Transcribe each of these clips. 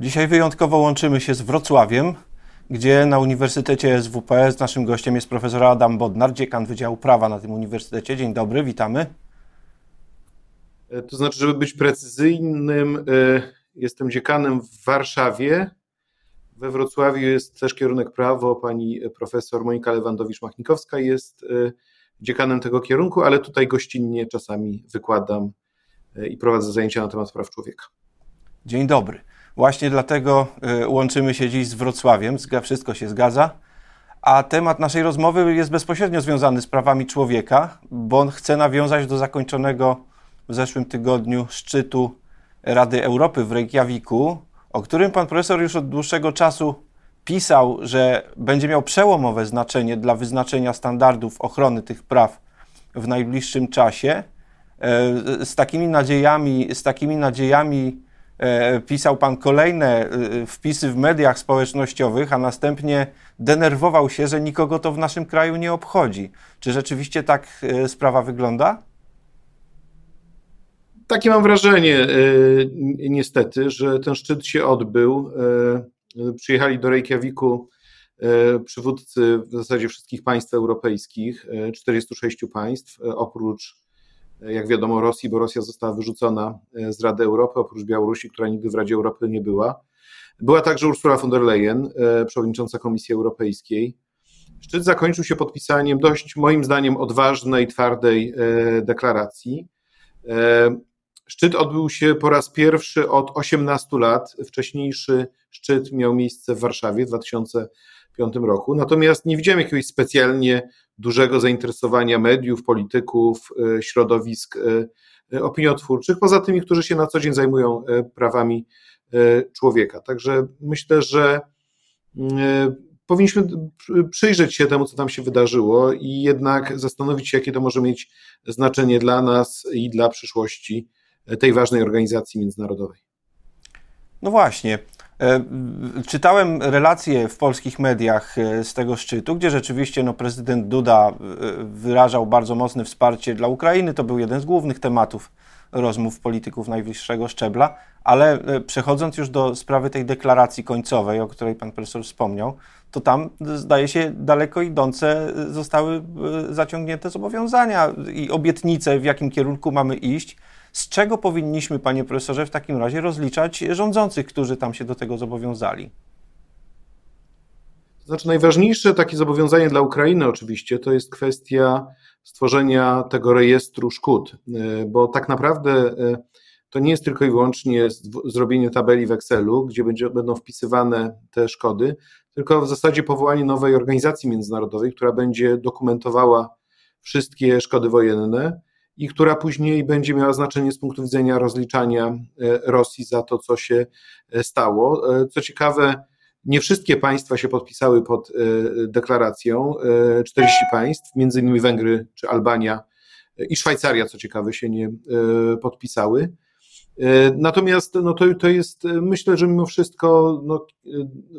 Dzisiaj wyjątkowo łączymy się z Wrocławiem, gdzie na Uniwersytecie SWPS naszym gościem jest profesor Adam Bodnar, dziekan Wydziału Prawa na tym uniwersytecie. Dzień dobry, witamy. E, to znaczy, żeby być precyzyjnym, e, jestem dziekanem w Warszawie. We Wrocławiu jest też kierunek prawo. Pani profesor Monika Lewandowicz-Machnikowska jest e, dziekanem tego kierunku, ale tutaj gościnnie czasami wykładam i prowadzę zajęcia na temat praw człowieka. Dzień dobry. Właśnie dlatego łączymy się dziś z Wrocławiem. Wszystko się zgadza. A temat naszej rozmowy jest bezpośrednio związany z prawami człowieka, bo on chce nawiązać do zakończonego w zeszłym tygodniu szczytu Rady Europy w Reykjaviku, o którym pan profesor już od dłuższego czasu pisał, że będzie miał przełomowe znaczenie dla wyznaczenia standardów ochrony tych praw w najbliższym czasie. E, z takimi nadziejami, z takimi nadziejami pisał pan kolejne e, wpisy w mediach społecznościowych, a następnie denerwował się, że nikogo to w naszym kraju nie obchodzi. Czy rzeczywiście tak sprawa wygląda? Takie mam wrażenie, e, niestety, że ten szczyt się odbył. E, przyjechali do Reykjaviku e, przywódcy w zasadzie wszystkich państw europejskich, 46 państw, oprócz, jak wiadomo, Rosji, bo Rosja została wyrzucona z Rady Europy, oprócz Białorusi, która nigdy w Radzie Europy nie była. Była także Ursula von der Leyen, przewodnicząca Komisji Europejskiej. Szczyt zakończył się podpisaniem dość, moim zdaniem, odważnej, twardej deklaracji. Szczyt odbył się po raz pierwszy od 18 lat. Wcześniejszy szczyt miał miejsce w Warszawie w 2005 roku. Natomiast nie widziałem jakiegoś specjalnie dużego zainteresowania mediów, polityków, e, środowisk e, e, opiniotwórczych, poza tymi, którzy się na co dzień zajmują prawami człowieka. Także myślę, że powinniśmy przyjrzeć się temu, co tam się wydarzyło i jednak zastanowić się, jakie to może mieć znaczenie dla nas i dla przyszłości tej ważnej organizacji międzynarodowej. No właśnie. E, czytałem relacje w polskich mediach e, z tego szczytu, gdzie rzeczywiście no, prezydent Duda e, wyrażał bardzo mocne wsparcie dla Ukrainy. To był jeden z głównych tematów rozmów polityków najwyższego szczebla, ale przechodząc już do sprawy tej deklaracji końcowej, o której pan profesor wspomniał, to tam zdaje się daleko idące zostały zaciągnięte zobowiązania i obietnice, w jakim kierunku mamy iść. Z czego powinniśmy, panie profesorze, w takim razie rozliczać rządzących, którzy tam się do tego zobowiązali? Znaczy, najważniejsze takie zobowiązanie dla Ukrainy oczywiście to jest kwestia stworzenia tego rejestru szkód, e, bo tak naprawdę e, to nie jest tylko i wyłącznie zrobienie tabeli w Excelu, gdzie będzie, będą wpisywane te szkody, tylko w zasadzie powołanie nowej organizacji międzynarodowej, która będzie dokumentowała wszystkie szkody wojenne i która później będzie miała znaczenie z punktu widzenia rozliczania e, Rosji za to, co się e, stało. E, co ciekawe, nie wszystkie państwa się podpisały pod deklaracją. 40 państw, między innymi Węgry czy Albania i Szwajcaria, co ciekawe, się nie podpisały. Natomiast no to, to jest, myślę, że mimo wszystko no,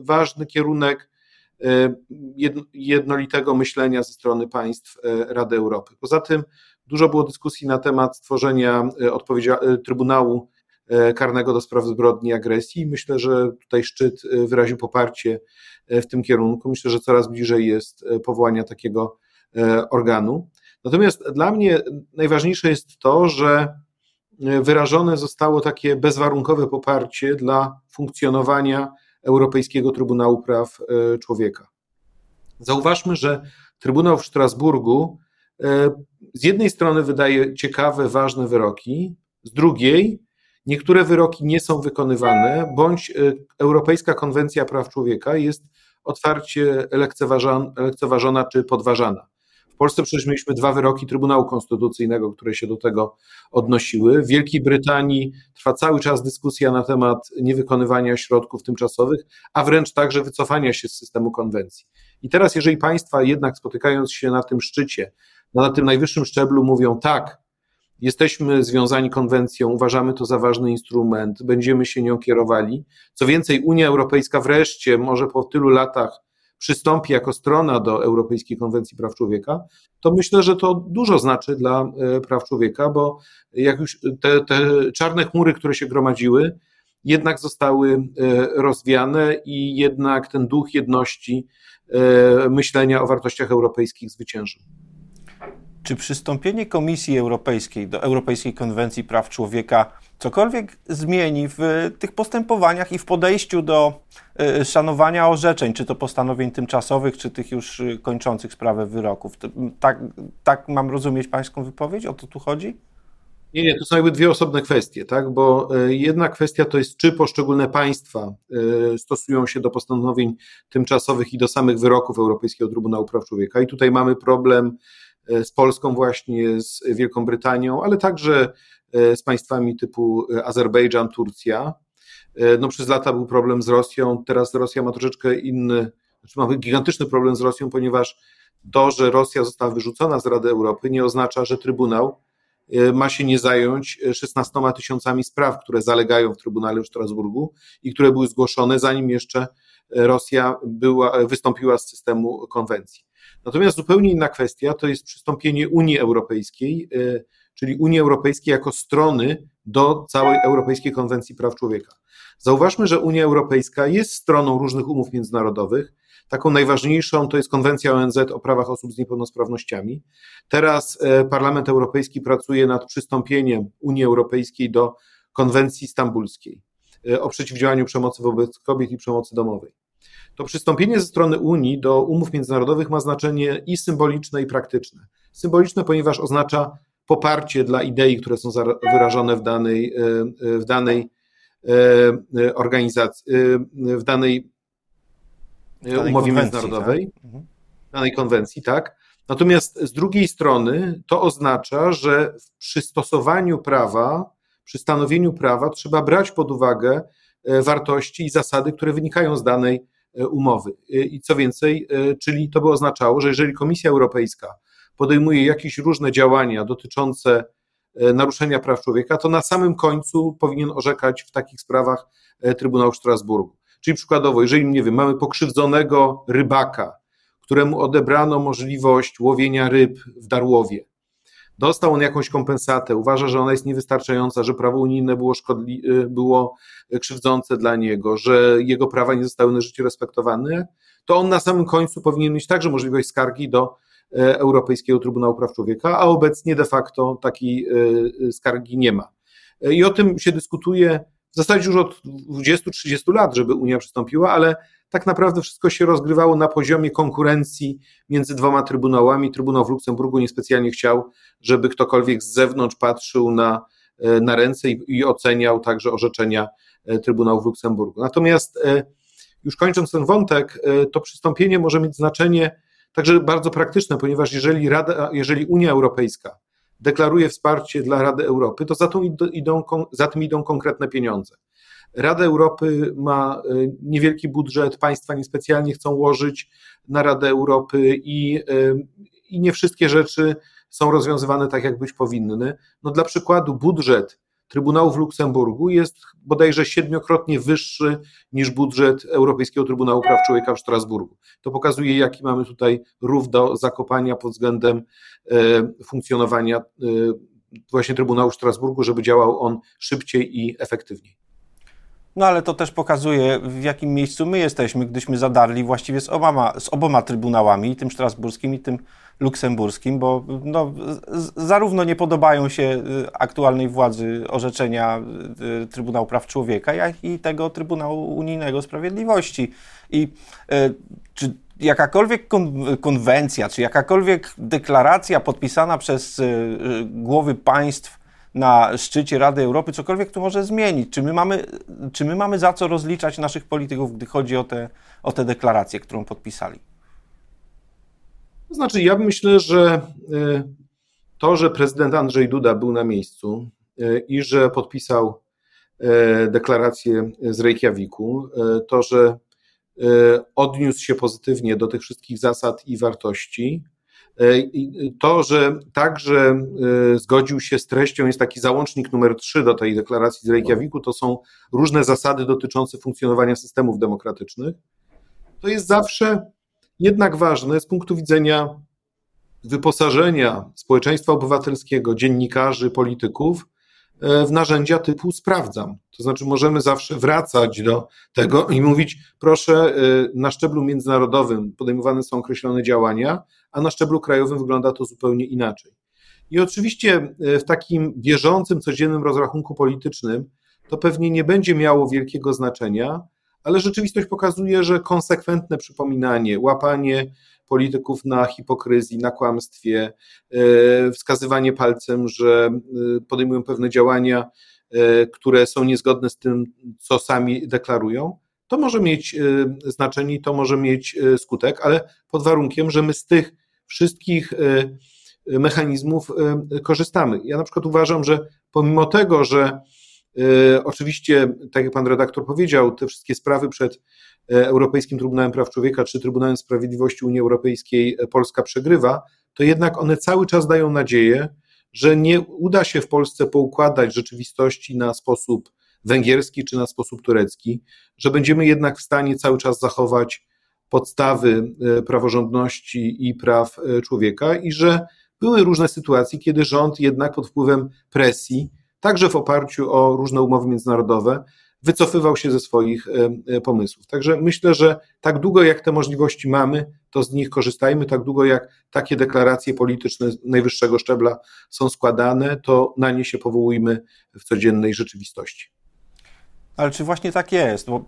ważny kierunek jednolitego myślenia ze strony państw Rady Europy. Poza tym Dużo było dyskusji na temat stworzenia e, e, Trybunału e, Karnego do spraw zbrodni i agresji. Myślę, że tutaj szczyt wyraził poparcie w tym kierunku. Myślę, że coraz bliżej jest powołania takiego organu. Natomiast dla mnie najważniejsze jest to, że wyrażone zostało takie bezwarunkowe poparcie dla funkcjonowania Europejskiego Trybunału Praw Człowieka. Zauważmy, że Trybunał w Strasburgu z jednej strony wydaje ciekawe, ważne wyroki, z drugiej niektóre wyroki nie są wykonywane, bądź y, Europejska Konwencja Praw Człowieka jest otwarcie lekceważona, lekceważona czy podważana. W Polsce przecież mieliśmy dwa wyroki Trybunału Konstytucyjnego, które się do tego odnosiły. W Wielkiej Brytanii trwa cały czas dyskusja na temat niewykonywania środków tymczasowych, a wręcz także wycofania się z systemu konwencji. I teraz, jeżeli państwa jednak spotykając się na tym szczycie, no, na tym najwyższym szczeblu mówią tak, jesteśmy związani konwencją, uważamy to za ważny instrument, będziemy się nią kierowali. Co więcej, Unia Europejska wreszcie, może po tylu latach, przystąpi jako strona do Europejskiej Konwencji Praw Człowieka, to myślę, że to dużo znaczy dla e, praw człowieka, bo jak już te, te czarne chmury, które się gromadziły, jednak zostały rozwiane i jednak ten duch jedności myślenia o wartościach europejskich zwyciężył. Czy przystąpienie Komisji Europejskiej do Europejskiej Konwencji Praw Człowieka cokolwiek zmieni w tych postępowaniach i w podejściu do y, szanowania orzeczeń, czy to postanowień tymczasowych, czy tych już y, kończących sprawę wyroków? Tak, tak mam rozumieć Pańską wypowiedź? O to tu chodzi? Nie, nie, to są jakby dwie osobne kwestie, tak? Bo y, jedna kwestia to jest, czy poszczególne państwa stosują się do postanowień tymczasowych i do samych wyroków Europejskiego Trybunału Praw Człowieka. I tutaj mamy problem E, z Polską właśnie, z Wielką Brytanią, ale także e, z państwami typu e, Azerbejdżan, Turcja. No przez lata był problem z Rosją, teraz Rosja ma troszeczkę inny, znaczy mamy gigantyczny problem z Rosją, ponieważ to, że Rosja została wyrzucona z Rady Europy nie oznacza, że Trybunał ma się nie zająć 16 tysiącami spraw, które zalegają w Trybunale w Strasburgu i które były zgłoszone zanim jeszcze Rosja była, wystąpiła z systemu konwencji. Natomiast zupełnie inna kwestia to jest przystąpienie Unii Europejskiej, e, czyli Unii Europejskiej jako strony do całej Europejskiej Konwencji Praw Człowieka. Zauważmy, że Unia Europejska jest stroną różnych umów międzynarodowych. Taką najważniejszą to jest Konwencja ONZ o prawach osób z niepełnosprawnościami. Teraz e, Parlament Europejski pracuje nad przystąpieniem Unii Europejskiej do Konwencji Stambulskiej e, o przeciwdziałaniu przemocy wobec kobiet i przemocy domowej to przystąpienie ze strony Unii do umów międzynarodowych ma znaczenie i symboliczne, i praktyczne. Symboliczne, ponieważ oznacza poparcie dla idei, które są wyrażone w danej, e, e, w danej e, organizacji, w danej, danej umowie międzynarodowej, tak? Mhm. danej konwencji, tak. Natomiast z drugiej strony to oznacza, że w przystosowaniu prawa, przy stanowieniu prawa trzeba brać pod uwagę wartości i zasady, które wynikają z danej umowy. E, I co więcej, e, czyli to by oznaczało, że jeżeli Komisja Europejska podejmuje jakieś różne działania dotyczące naruszenia praw człowieka, to na samym końcu powinien orzekać w takich sprawach Trybunał w Strasburgu. Czyli przykładowo, jeżeli, nie wiem, mamy pokrzywdzonego rybaka, któremu odebrano możliwość łowienia ryb w Darłowie, dostał on jakąś kompensatę, uważa, że ona jest niewystarczająca, że prawo unijne było, szkodli, y, było krzywdzące dla niego, że jego prawa nie zostały na życie respektowane, to on na samym końcu powinien mieć także możliwość skargi do e, Europejskiego Trybunału Praw Człowieka, a obecnie de facto takiej e, skargi nie ma. E, I o tym się dyskutuje w zasadzie już od 20-30 lat, żeby Unia przystąpiła, ale tak naprawdę wszystko się rozgrywało na poziomie konkurencji między dwoma trybunałami. Trybunał w Luksemburgu niespecjalnie chciał, żeby ktokolwiek z zewnątrz patrzył na, e, na ręce i, i oceniał także orzeczenia e, Trybunału w Luksemburgu. Natomiast e, już kończąc ten wątek, to przystąpienie może mieć znaczenie także bardzo praktyczne, ponieważ jeżeli, Rada, jeżeli Unia Europejska deklaruje wsparcie dla Rady Europy, to za, tą idą, za tym idą konkretne pieniądze. Rada Europy ma y, niewielki budżet, państwa niespecjalnie chcą łożyć na Radę Europy i, y, i nie wszystkie rzeczy są rozwiązywane tak, jak być powinny. No dla przykładu budżet Trybunału w Luksemburgu jest bodajże siedmiokrotnie wyższy niż budżet Europejskiego Trybunału Praw Człowieka w Strasburgu. To pokazuje, jaki mamy tutaj rów do zakopania pod względem e, funkcjonowania e, właśnie Trybunału w Strasburgu, żeby działał on szybciej i efektywniej. No ale to też pokazuje, w jakim miejscu my jesteśmy, gdyśmy zadarli właściwie z oboma, z oboma trybunałami, tym strasburskim i tym luksemburskim, bo no, zarówno nie podobają się y, aktualnej władzy orzeczenia y, Trybunału Praw Człowieka, jak i tego Trybunału Unijnego Sprawiedliwości. I y, czy jakakolwiek konwencja, czy jakakolwiek deklaracja podpisana przez głowy państw na szczycie Rady Europy cokolwiek tu może zmienić? Czy my mamy, czy my mamy za co rozliczać naszych polityków, gdy chodzi o te, o te deklaracje, którą podpisali? To znaczy, ja myślę, że e, to, że prezydent Andrzej Duda był na miejscu e, i że podpisał e, deklarację z Reykjaviku, to, że odniósł się pozytywnie do tych wszystkich zasad i wartości, to, że także zgodził się z treścią, jest taki załącznik numer 3 do tej deklaracji z Reykjaviku, to są różne zasady dotyczące funkcjonowania systemów demokratycznych. To jest zawsze jednak ważne z punktu widzenia wyposażenia społeczeństwa obywatelskiego, dziennikarzy, polityków e, w narzędzia typu sprawdzam. To znaczy, możemy zawsze wracać do tego i mówić, proszę, e, na szczeblu międzynarodowym podejmowane są określone działania, a na szczeblu krajowym wygląda to zupełnie inaczej. I oczywiście e, w takim bieżącym, codziennym rozrachunku politycznym to pewnie nie będzie miało wielkiego znaczenia, ale rzeczywistość pokazuje, że konsekwentne przypominanie, łapanie polityków na hipokryzji, na kłamstwie, e, wskazywanie palcem, że e, podejmują pewne działania, które są niezgodne z tym, co sami deklarują, to może mieć znaczenie i to może mieć skutek, ale pod warunkiem, że my z tych wszystkich mechanizmów e, korzystamy. Ja na przykład uważam, że pomimo tego, że e, oczywiście, tak jak pan redaktor powiedział, te wszystkie sprawy przed e, Europejskim Trybunałem Praw Człowieka czy Trybunałem Sprawiedliwości Unii Europejskiej Polska przegrywa, to jednak one cały czas dają nadzieję, że nie uda się w Polsce poukładać rzeczywistości na sposób węgierski czy na sposób turecki, że będziemy jednak w stanie cały czas zachować podstawy praworządności i praw człowieka i że były różne sytuacje, kiedy rząd jednak pod wpływem presji, także w oparciu o różne umowy międzynarodowe, wycofywał się ze swoich e, e, pomysłów. Także myślę, że tak długo jak te możliwości mamy, to z nich korzystajmy, tak długo jak takie deklaracje polityczne najwyższego szczebla są składane, to na nie się powołujmy w codziennej rzeczywistości. Ale czy właśnie tak jest? Bo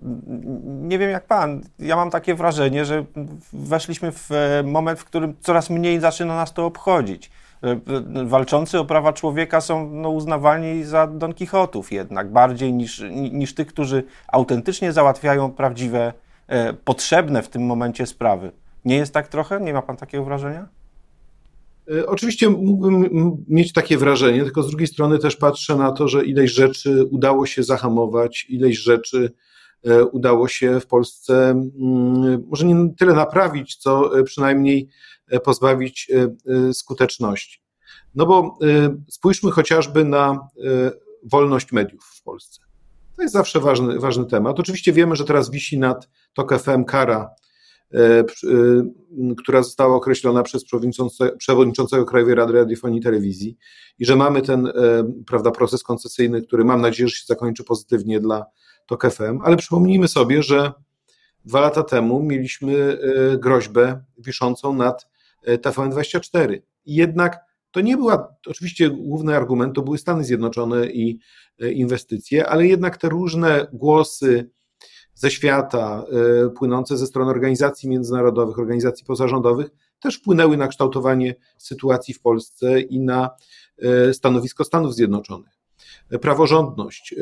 nie wiem jak pan, ja mam takie wrażenie, że weszliśmy w e, moment, w którym coraz mniej zaczyna nas to obchodzić. E, walczący o prawa człowieka są no, uznawani za Don Quixotów jednak, bardziej niż, niż tych, którzy autentycznie załatwiają prawdziwe, e, potrzebne w tym momencie sprawy. Nie jest tak trochę? Nie ma pan takiego wrażenia? E, oczywiście mógłbym mieć takie wrażenie, tylko z drugiej strony też patrzę na to, że ileś rzeczy udało się zahamować, ileś rzeczy udało się w Polsce mm, może nie tyle naprawić, co e, przynajmniej pozbawić skuteczności. No bo spójrzmy chociażby na wolność mediów w Polsce. To jest zawsze ważny, ważny temat. Oczywiście wiemy, że teraz wisi nad TOK FM kara E, e, która została określona przez przewodniczącego Krajowej Rady Radiofonii i Telewizji i że mamy ten e, prawda, proces koncesyjny, który mam nadzieję, że się zakończy pozytywnie dla TOK FM, ale przypomnijmy sobie, że dwa lata temu mieliśmy groźbę wiszącą nad TVN24 i jednak to nie była, oczywiście główny argument to były Stany Zjednoczone i inwestycje, ale jednak te różne głosy, ze świata, e, płynące ze strony organizacji międzynarodowych, organizacji pozarządowych, też wpłynęły na kształtowanie sytuacji w Polsce i na e, stanowisko Stanów Zjednoczonych. Praworządność.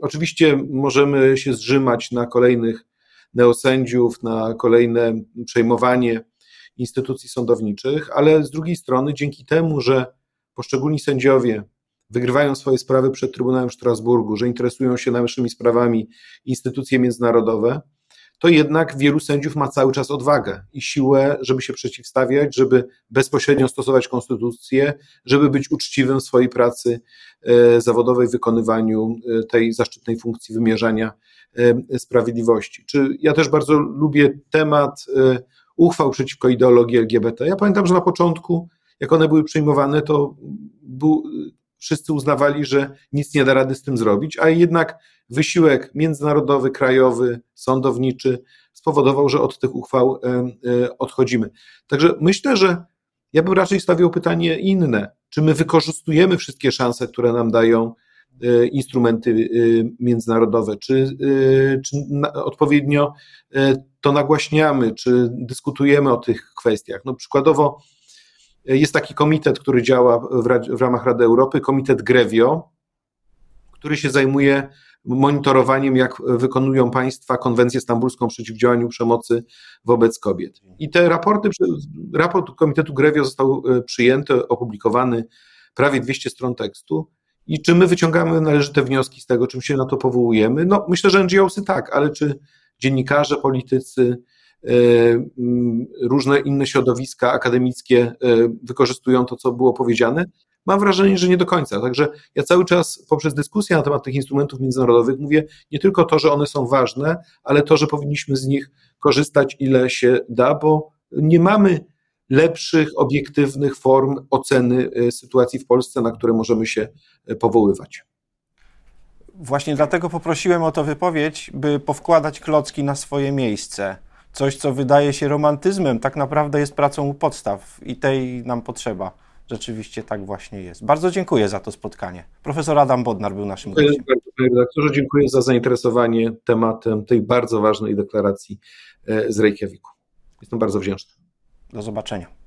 Oczywiście możemy się zrzymać na kolejnych neosędziów, na kolejne przejmowanie instytucji sądowniczych, ale z drugiej strony, dzięki temu, że poszczególni sędziowie wygrywają swoje sprawy przed Trybunałem w Strasburgu, że interesują się naszymi sprawami instytucje międzynarodowe, to jednak wielu sędziów ma cały czas odwagę i siłę, żeby się przeciwstawiać, żeby bezpośrednio stosować konstytucję, żeby być uczciwym w swojej pracy e, zawodowej, wykonywaniu e, tej zaszczytnej funkcji wymierzania e, sprawiedliwości. Czy ja też bardzo lubię temat uchwał przeciwko ideologii LGBT. Ja pamiętam, że na początku, jak one były przyjmowane, to był wszyscy uznawali, że nic nie da rady z tym zrobić, a jednak wysiłek międzynarodowy, krajowy, sądowniczy spowodował, że od tych uchwał e, odchodzimy. Także myślę, że ja bym raczej stawiał pytanie inne. Czy my wykorzystujemy wszystkie szanse, które nam dają e, instrumenty e, międzynarodowe, czy, czy odpowiednio to nagłaśniamy, czy dyskutujemy o tych kwestiach. No przykładowo jest taki komitet, który działa w, ramach Rady Europy, komitet Grevio, który się zajmuje monitorowaniem, jak wykonują państwa konwencję stambulską przeciwdziałaniu przemocy wobec kobiet. I te raporty, raport Komitetu Grevio został e, przyjęty, opublikowany, prawie 200 stron tekstu. I czy my wyciągamy należyte wnioski z tego, czym się na to powołujemy? No, myślę, że NGOsy tak, ale czy dziennikarze, politycy, różne inne środowiska akademickie e, wykorzystują to, co było powiedziane. Mam wrażenie, że nie do końca. Także ja cały czas poprzez dyskusję na temat tych instrumentów międzynarodowych mówię nie tylko to, że one są ważne, ale to, że powinniśmy z nich korzystać ile się da, bo nie mamy lepszych, obiektywnych form oceny sytuacji w Polsce, na które możemy się powoływać. Właśnie dlatego poprosiłem o to wypowiedź, by powkładać klocki na swoje miejsce. Coś, co wydaje się romantyzmem, tak naprawdę jest pracą u podstaw i tej nam potrzeba. Rzeczywiście tak właśnie jest. Bardzo dziękuję za to spotkanie. Profesor Adam Bodnar był naszym gościem. Panie redaktorze, dziękuję za zainteresowanie tematem tej bardzo ważnej deklaracji e, z Reykjaviku. Jestem bardzo wdzięczny. Do zobaczenia.